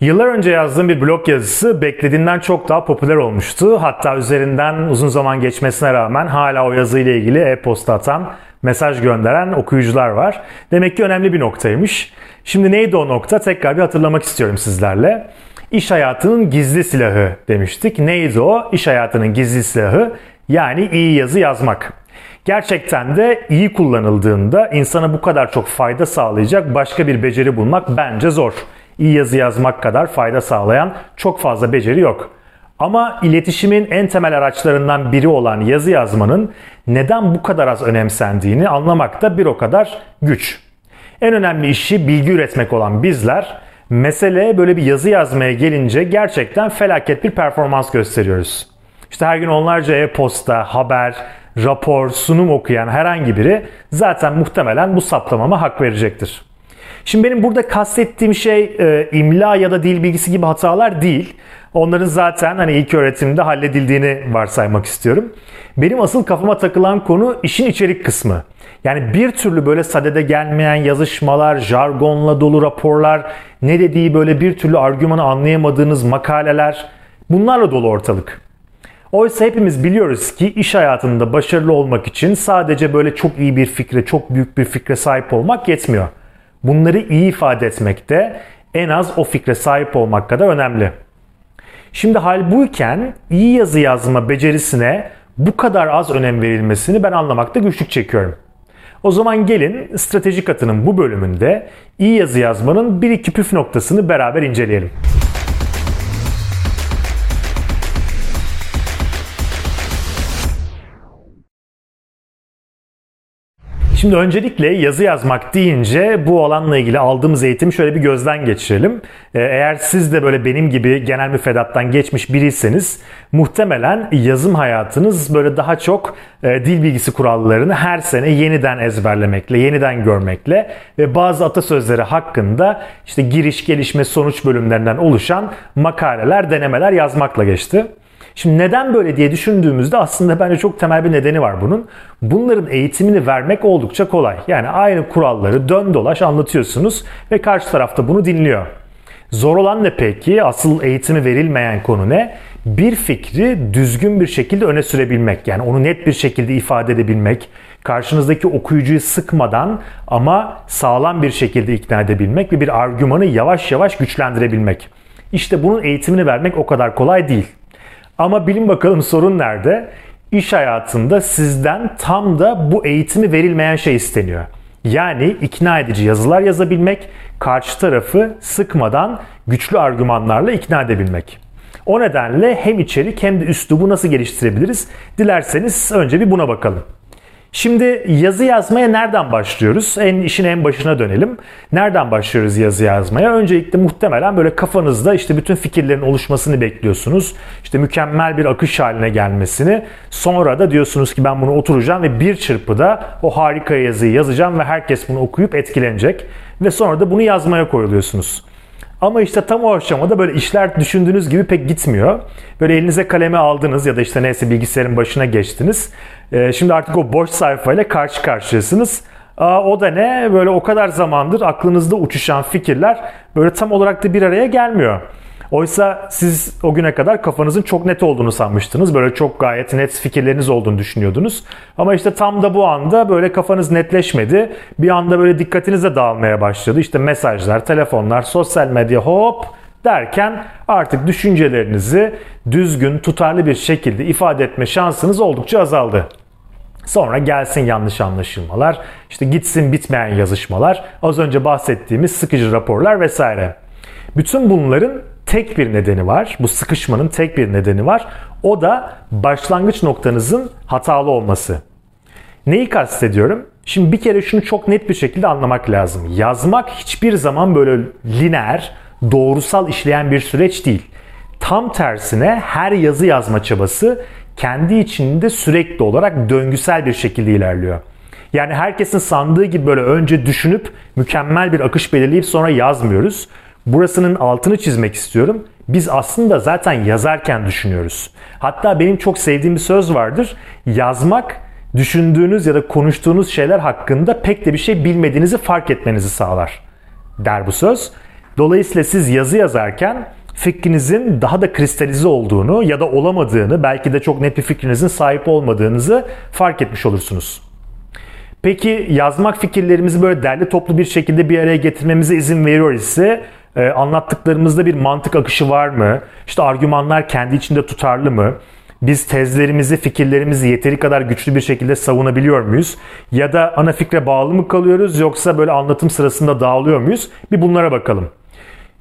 Yıllar önce yazdığım bir blog yazısı beklediğinden çok daha popüler olmuştu. Hatta üzerinden uzun zaman geçmesine rağmen hala o yazıyla ilgili e-posta atan, mesaj gönderen okuyucular var. Demek ki önemli bir noktaymış. Şimdi neydi o nokta? Tekrar bir hatırlamak istiyorum sizlerle. İş hayatının gizli silahı demiştik. Neydi o? İş hayatının gizli silahı yani iyi yazı yazmak. Gerçekten de iyi kullanıldığında insana bu kadar çok fayda sağlayacak başka bir beceri bulmak bence zor iyi yazı yazmak kadar fayda sağlayan çok fazla beceri yok. Ama iletişimin en temel araçlarından biri olan yazı yazmanın neden bu kadar az önemsendiğini anlamak da bir o kadar güç. En önemli işi bilgi üretmek olan bizler mesele böyle bir yazı yazmaya gelince gerçekten felaket bir performans gösteriyoruz. İşte her gün onlarca e-posta, haber, rapor, sunum okuyan herhangi biri zaten muhtemelen bu saptamama hak verecektir. Şimdi benim burada kastettiğim şey e, imla ya da dil bilgisi gibi hatalar değil. Onların zaten hani ilk öğretimde halledildiğini varsaymak istiyorum. Benim asıl kafama takılan konu işin içerik kısmı. Yani bir türlü böyle sadede gelmeyen yazışmalar, jargonla dolu raporlar, ne dediği böyle bir türlü argümanı anlayamadığınız makaleler bunlarla dolu ortalık. Oysa hepimiz biliyoruz ki iş hayatında başarılı olmak için sadece böyle çok iyi bir fikre, çok büyük bir fikre sahip olmak yetmiyor. Bunları iyi ifade etmek de en az o fikre sahip olmak kadar önemli. Şimdi hal buyken iyi yazı yazma becerisine bu kadar az önem verilmesini ben anlamakta güçlük çekiyorum. O zaman gelin strateji katının bu bölümünde iyi yazı yazmanın bir iki püf noktasını beraber inceleyelim. Şimdi öncelikle yazı yazmak deyince bu alanla ilgili aldığımız eğitimi şöyle bir gözden geçirelim. Ee, eğer siz de böyle benim gibi genel müfredattan geçmiş biriyseniz muhtemelen yazım hayatınız böyle daha çok e, dil bilgisi kurallarını her sene yeniden ezberlemekle, yeniden görmekle ve bazı atasözleri hakkında işte giriş, gelişme, sonuç bölümlerinden oluşan makaleler, denemeler yazmakla geçti. Şimdi neden böyle diye düşündüğümüzde aslında bence çok temel bir nedeni var bunun. Bunların eğitimini vermek oldukça kolay. Yani aynı kuralları dön dolaş anlatıyorsunuz ve karşı tarafta bunu dinliyor. Zor olan ne peki? Asıl eğitimi verilmeyen konu ne? Bir fikri düzgün bir şekilde öne sürebilmek. Yani onu net bir şekilde ifade edebilmek. Karşınızdaki okuyucuyu sıkmadan ama sağlam bir şekilde ikna edebilmek ve bir argümanı yavaş yavaş güçlendirebilmek. İşte bunun eğitimini vermek o kadar kolay değil. Ama bilin bakalım sorun nerede? İş hayatında sizden tam da bu eğitimi verilmeyen şey isteniyor. Yani ikna edici yazılar yazabilmek, karşı tarafı sıkmadan güçlü argümanlarla ikna edebilmek. O nedenle hem içerik hem de üslubu nasıl geliştirebiliriz? Dilerseniz önce bir buna bakalım. Şimdi yazı yazmaya nereden başlıyoruz? En işin en başına dönelim. Nereden başlıyoruz yazı yazmaya? Öncelikle muhtemelen böyle kafanızda işte bütün fikirlerin oluşmasını bekliyorsunuz. İşte mükemmel bir akış haline gelmesini. Sonra da diyorsunuz ki ben bunu oturacağım ve bir çırpıda o harika yazıyı yazacağım ve herkes bunu okuyup etkilenecek. Ve sonra da bunu yazmaya koyuluyorsunuz. Ama işte tam o aşamada böyle işler düşündüğünüz gibi pek gitmiyor. Böyle elinize kaleme aldınız ya da işte neyse bilgisayarın başına geçtiniz. Ee, şimdi artık o boş sayfayla karşı karşıyasınız. Aa, o da ne? Böyle o kadar zamandır aklınızda uçuşan fikirler böyle tam olarak da bir araya gelmiyor. Oysa siz o güne kadar kafanızın çok net olduğunu sanmıştınız. Böyle çok gayet net fikirleriniz olduğunu düşünüyordunuz. Ama işte tam da bu anda böyle kafanız netleşmedi. Bir anda böyle dikkatiniz de dağılmaya başladı. İşte mesajlar, telefonlar, sosyal medya hop derken artık düşüncelerinizi düzgün, tutarlı bir şekilde ifade etme şansınız oldukça azaldı. Sonra gelsin yanlış anlaşılmalar, işte gitsin bitmeyen yazışmalar, az önce bahsettiğimiz sıkıcı raporlar vesaire. Bütün bunların tek bir nedeni var. Bu sıkışmanın tek bir nedeni var. O da başlangıç noktanızın hatalı olması. Neyi kastediyorum? Şimdi bir kere şunu çok net bir şekilde anlamak lazım. Yazmak hiçbir zaman böyle lineer, doğrusal işleyen bir süreç değil. Tam tersine her yazı yazma çabası kendi içinde sürekli olarak döngüsel bir şekilde ilerliyor. Yani herkesin sandığı gibi böyle önce düşünüp mükemmel bir akış belirleyip sonra yazmıyoruz. Burasının altını çizmek istiyorum. Biz aslında zaten yazarken düşünüyoruz. Hatta benim çok sevdiğim bir söz vardır. Yazmak düşündüğünüz ya da konuştuğunuz şeyler hakkında pek de bir şey bilmediğinizi fark etmenizi sağlar der bu söz. Dolayısıyla siz yazı yazarken fikrinizin daha da kristalize olduğunu ya da olamadığını, belki de çok net bir fikrinizin sahip olmadığınızı fark etmiş olursunuz. Peki yazmak fikirlerimizi böyle derli toplu bir şekilde bir araya getirmemize izin veriyor ise e, anlattıklarımızda bir mantık akışı var mı? İşte argümanlar kendi içinde tutarlı mı? Biz tezlerimizi, fikirlerimizi yeteri kadar güçlü bir şekilde savunabiliyor muyuz? Ya da ana fikre bağlı mı kalıyoruz yoksa böyle anlatım sırasında dağılıyor muyuz? Bir bunlara bakalım.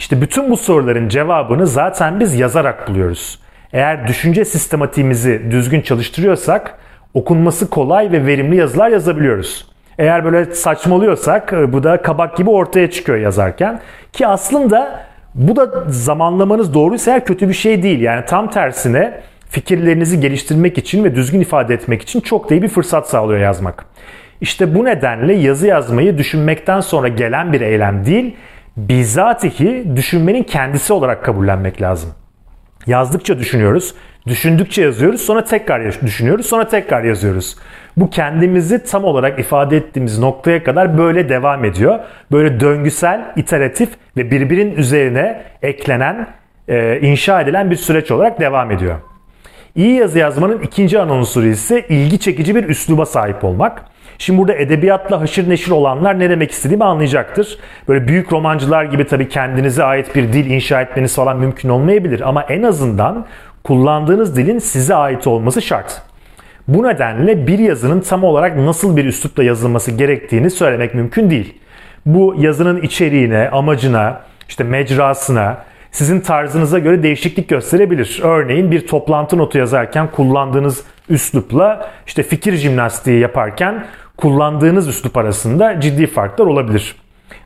İşte bütün bu soruların cevabını zaten biz yazarak buluyoruz. Eğer düşünce sistematiğimizi düzgün çalıştırıyorsak okunması kolay ve verimli yazılar yazabiliyoruz. Eğer böyle saçmalıyorsak e, bu da kabak gibi ortaya çıkıyor yazarken. Ki aslında bu da zamanlamanız doğruysa eğer kötü bir şey değil. Yani tam tersine fikirlerinizi geliştirmek için ve düzgün ifade etmek için çok da iyi bir fırsat sağlıyor yazmak. İşte bu nedenle yazı yazmayı düşünmekten sonra gelen bir eylem değil, bizatihi düşünmenin kendisi olarak kabullenmek lazım. Yazdıkça düşünüyoruz, düşündükçe yazıyoruz, sonra tekrar düşünüyoruz, sonra tekrar yazıyoruz. Bu kendimizi tam olarak ifade ettiğimiz noktaya kadar böyle devam ediyor. Böyle döngüsel, iteratif ve birbirinin üzerine eklenen, e, inşa edilen bir süreç olarak devam ediyor. İyi yazı yazmanın ikinci ana unsuru ise ilgi çekici bir üsluba sahip olmak. Şimdi burada edebiyatla haşır neşir olanlar ne demek istediğimi anlayacaktır. Böyle büyük romancılar gibi tabii kendinize ait bir dil inşa etmeniz falan mümkün olmayabilir. Ama en azından kullandığınız dilin size ait olması şart. Bu nedenle bir yazının tam olarak nasıl bir üslupla yazılması gerektiğini söylemek mümkün değil. Bu yazının içeriğine, amacına, işte mecrasına, sizin tarzınıza göre değişiklik gösterebilir. Örneğin bir toplantı notu yazarken kullandığınız üslupla işte fikir jimnastiği yaparken kullandığınız üslup arasında ciddi farklar olabilir.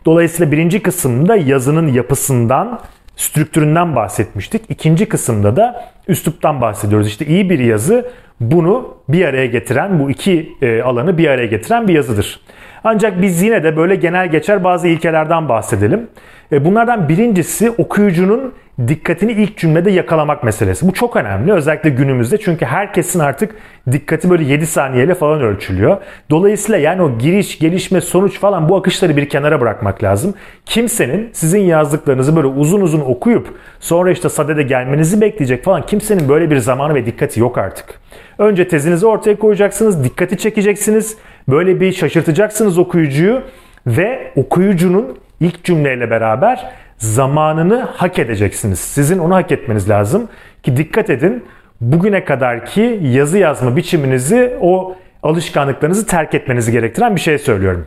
Dolayısıyla birinci kısımda yazının yapısından, strüktüründen bahsetmiştik. İkinci kısımda da üsluptan bahsediyoruz. İşte iyi bir yazı bunu bir araya getiren, bu iki e, alanı bir araya getiren bir yazıdır. Ancak biz yine de böyle genel geçer bazı ilkelerden bahsedelim. E, bunlardan birincisi okuyucunun dikkatini ilk cümlede yakalamak meselesi. Bu çok önemli özellikle günümüzde çünkü herkesin artık dikkati böyle 7 saniyeyle falan ölçülüyor. Dolayısıyla yani o giriş, gelişme, sonuç falan bu akışları bir kenara bırakmak lazım. Kimsenin sizin yazdıklarınızı böyle uzun uzun okuyup sonra işte sadede gelmenizi bekleyecek falan kimsenin böyle bir zamanı ve dikkati yok artık. Önce tezinizi ortaya koyacaksınız, dikkati çekeceksiniz, böyle bir şaşırtacaksınız okuyucuyu ve okuyucunun ilk cümleyle beraber zamanını hak edeceksiniz. Sizin onu hak etmeniz lazım ki dikkat edin bugüne kadarki yazı yazma biçiminizi o alışkanlıklarınızı terk etmenizi gerektiren bir şey söylüyorum.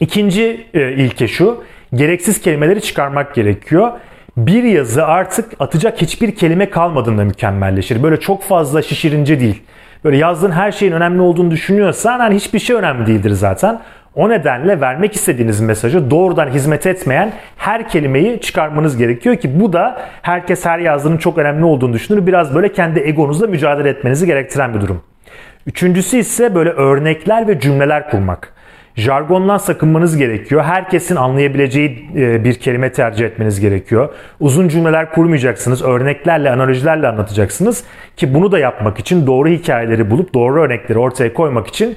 İkinci e, ilke şu. Gereksiz kelimeleri çıkarmak gerekiyor. Bir yazı artık atacak hiçbir kelime kalmadığında mükemmelleşir. Böyle çok fazla şişirince değil. Böyle yazdığın her şeyin önemli olduğunu düşünüyorsan hani hiçbir şey önemli değildir zaten. O nedenle vermek istediğiniz mesajı doğrudan hizmet etmeyen her kelimeyi çıkarmanız gerekiyor ki bu da herkes her yazdığının çok önemli olduğunu düşünür. Biraz böyle kendi egonuzla mücadele etmenizi gerektiren bir durum. Üçüncüsü ise böyle örnekler ve cümleler kurmak. Jargondan sakınmanız gerekiyor. Herkesin anlayabileceği e, bir kelime tercih etmeniz gerekiyor. Uzun cümleler kurmayacaksınız. Örneklerle, analojilerle anlatacaksınız. Ki bunu da yapmak için doğru hikayeleri bulup doğru örnekleri ortaya koymak için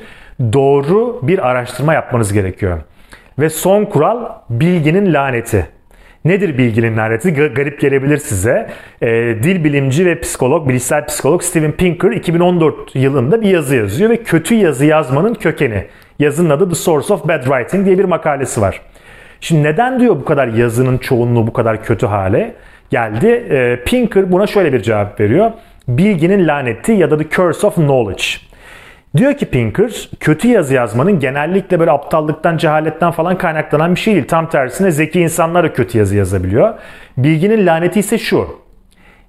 doğru bir araştırma yapmanız gerekiyor. Ve son kural bilginin laneti. Nedir bilginin laneti? Garip gelebilir size. E, dil bilimci ve psikolog, bilişsel psikolog Steven Pinker 2014 yılında bir yazı yazıyor ve kötü yazı yazmanın kökeni. Yazının adı The Source of Bad Writing diye bir makalesi var. Şimdi neden diyor bu kadar yazının çoğunluğu bu kadar kötü hale geldi? E, Pinker buna şöyle bir cevap veriyor. Bilginin laneti ya da The Curse of Knowledge. Diyor ki Pinker, kötü yazı yazmanın genellikle böyle aptallıktan, cehaletten falan kaynaklanan bir şey değil. Tam tersine zeki insanlar da kötü yazı yazabiliyor. Bilginin laneti ise şu.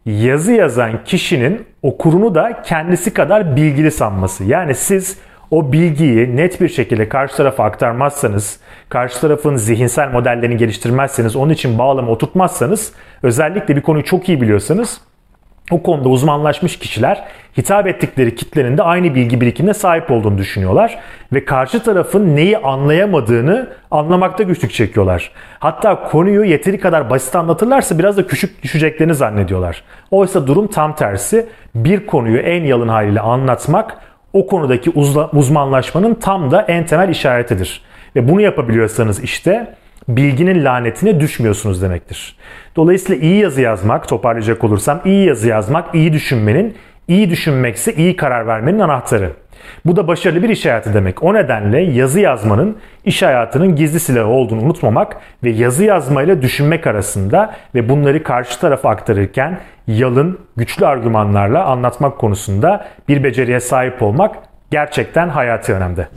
Yazı yazan kişinin okurunu da kendisi kadar bilgili sanması. Yani siz o bilgiyi net bir şekilde karşı tarafa aktarmazsanız, karşı tarafın zihinsel modellerini geliştirmezseniz, onun için bağlama oturtmazsanız, özellikle bir konuyu çok iyi biliyorsanız o konuda uzmanlaşmış kişiler hitap ettikleri kitlenin de aynı bilgi birikimine sahip olduğunu düşünüyorlar ve karşı tarafın neyi anlayamadığını anlamakta güçlük çekiyorlar. Hatta konuyu yeteri kadar basit anlatırlarsa biraz da küçük düşeceklerini zannediyorlar. Oysa durum tam tersi. Bir konuyu en yalın haliyle anlatmak o konudaki uzmanlaşmanın tam da en temel işaretidir. Ve bunu yapabiliyorsanız işte bilginin lanetine düşmüyorsunuz demektir. Dolayısıyla iyi yazı yazmak, toparlayacak olursam iyi yazı yazmak, iyi düşünmenin, iyi düşünmekse iyi karar vermenin anahtarı. Bu da başarılı bir iş hayatı demek. O nedenle yazı yazmanın iş hayatının gizli silahı olduğunu unutmamak ve yazı yazmayla düşünmek arasında ve bunları karşı tarafa aktarırken yalın, güçlü argümanlarla anlatmak konusunda bir beceriye sahip olmak gerçekten hayati önemde.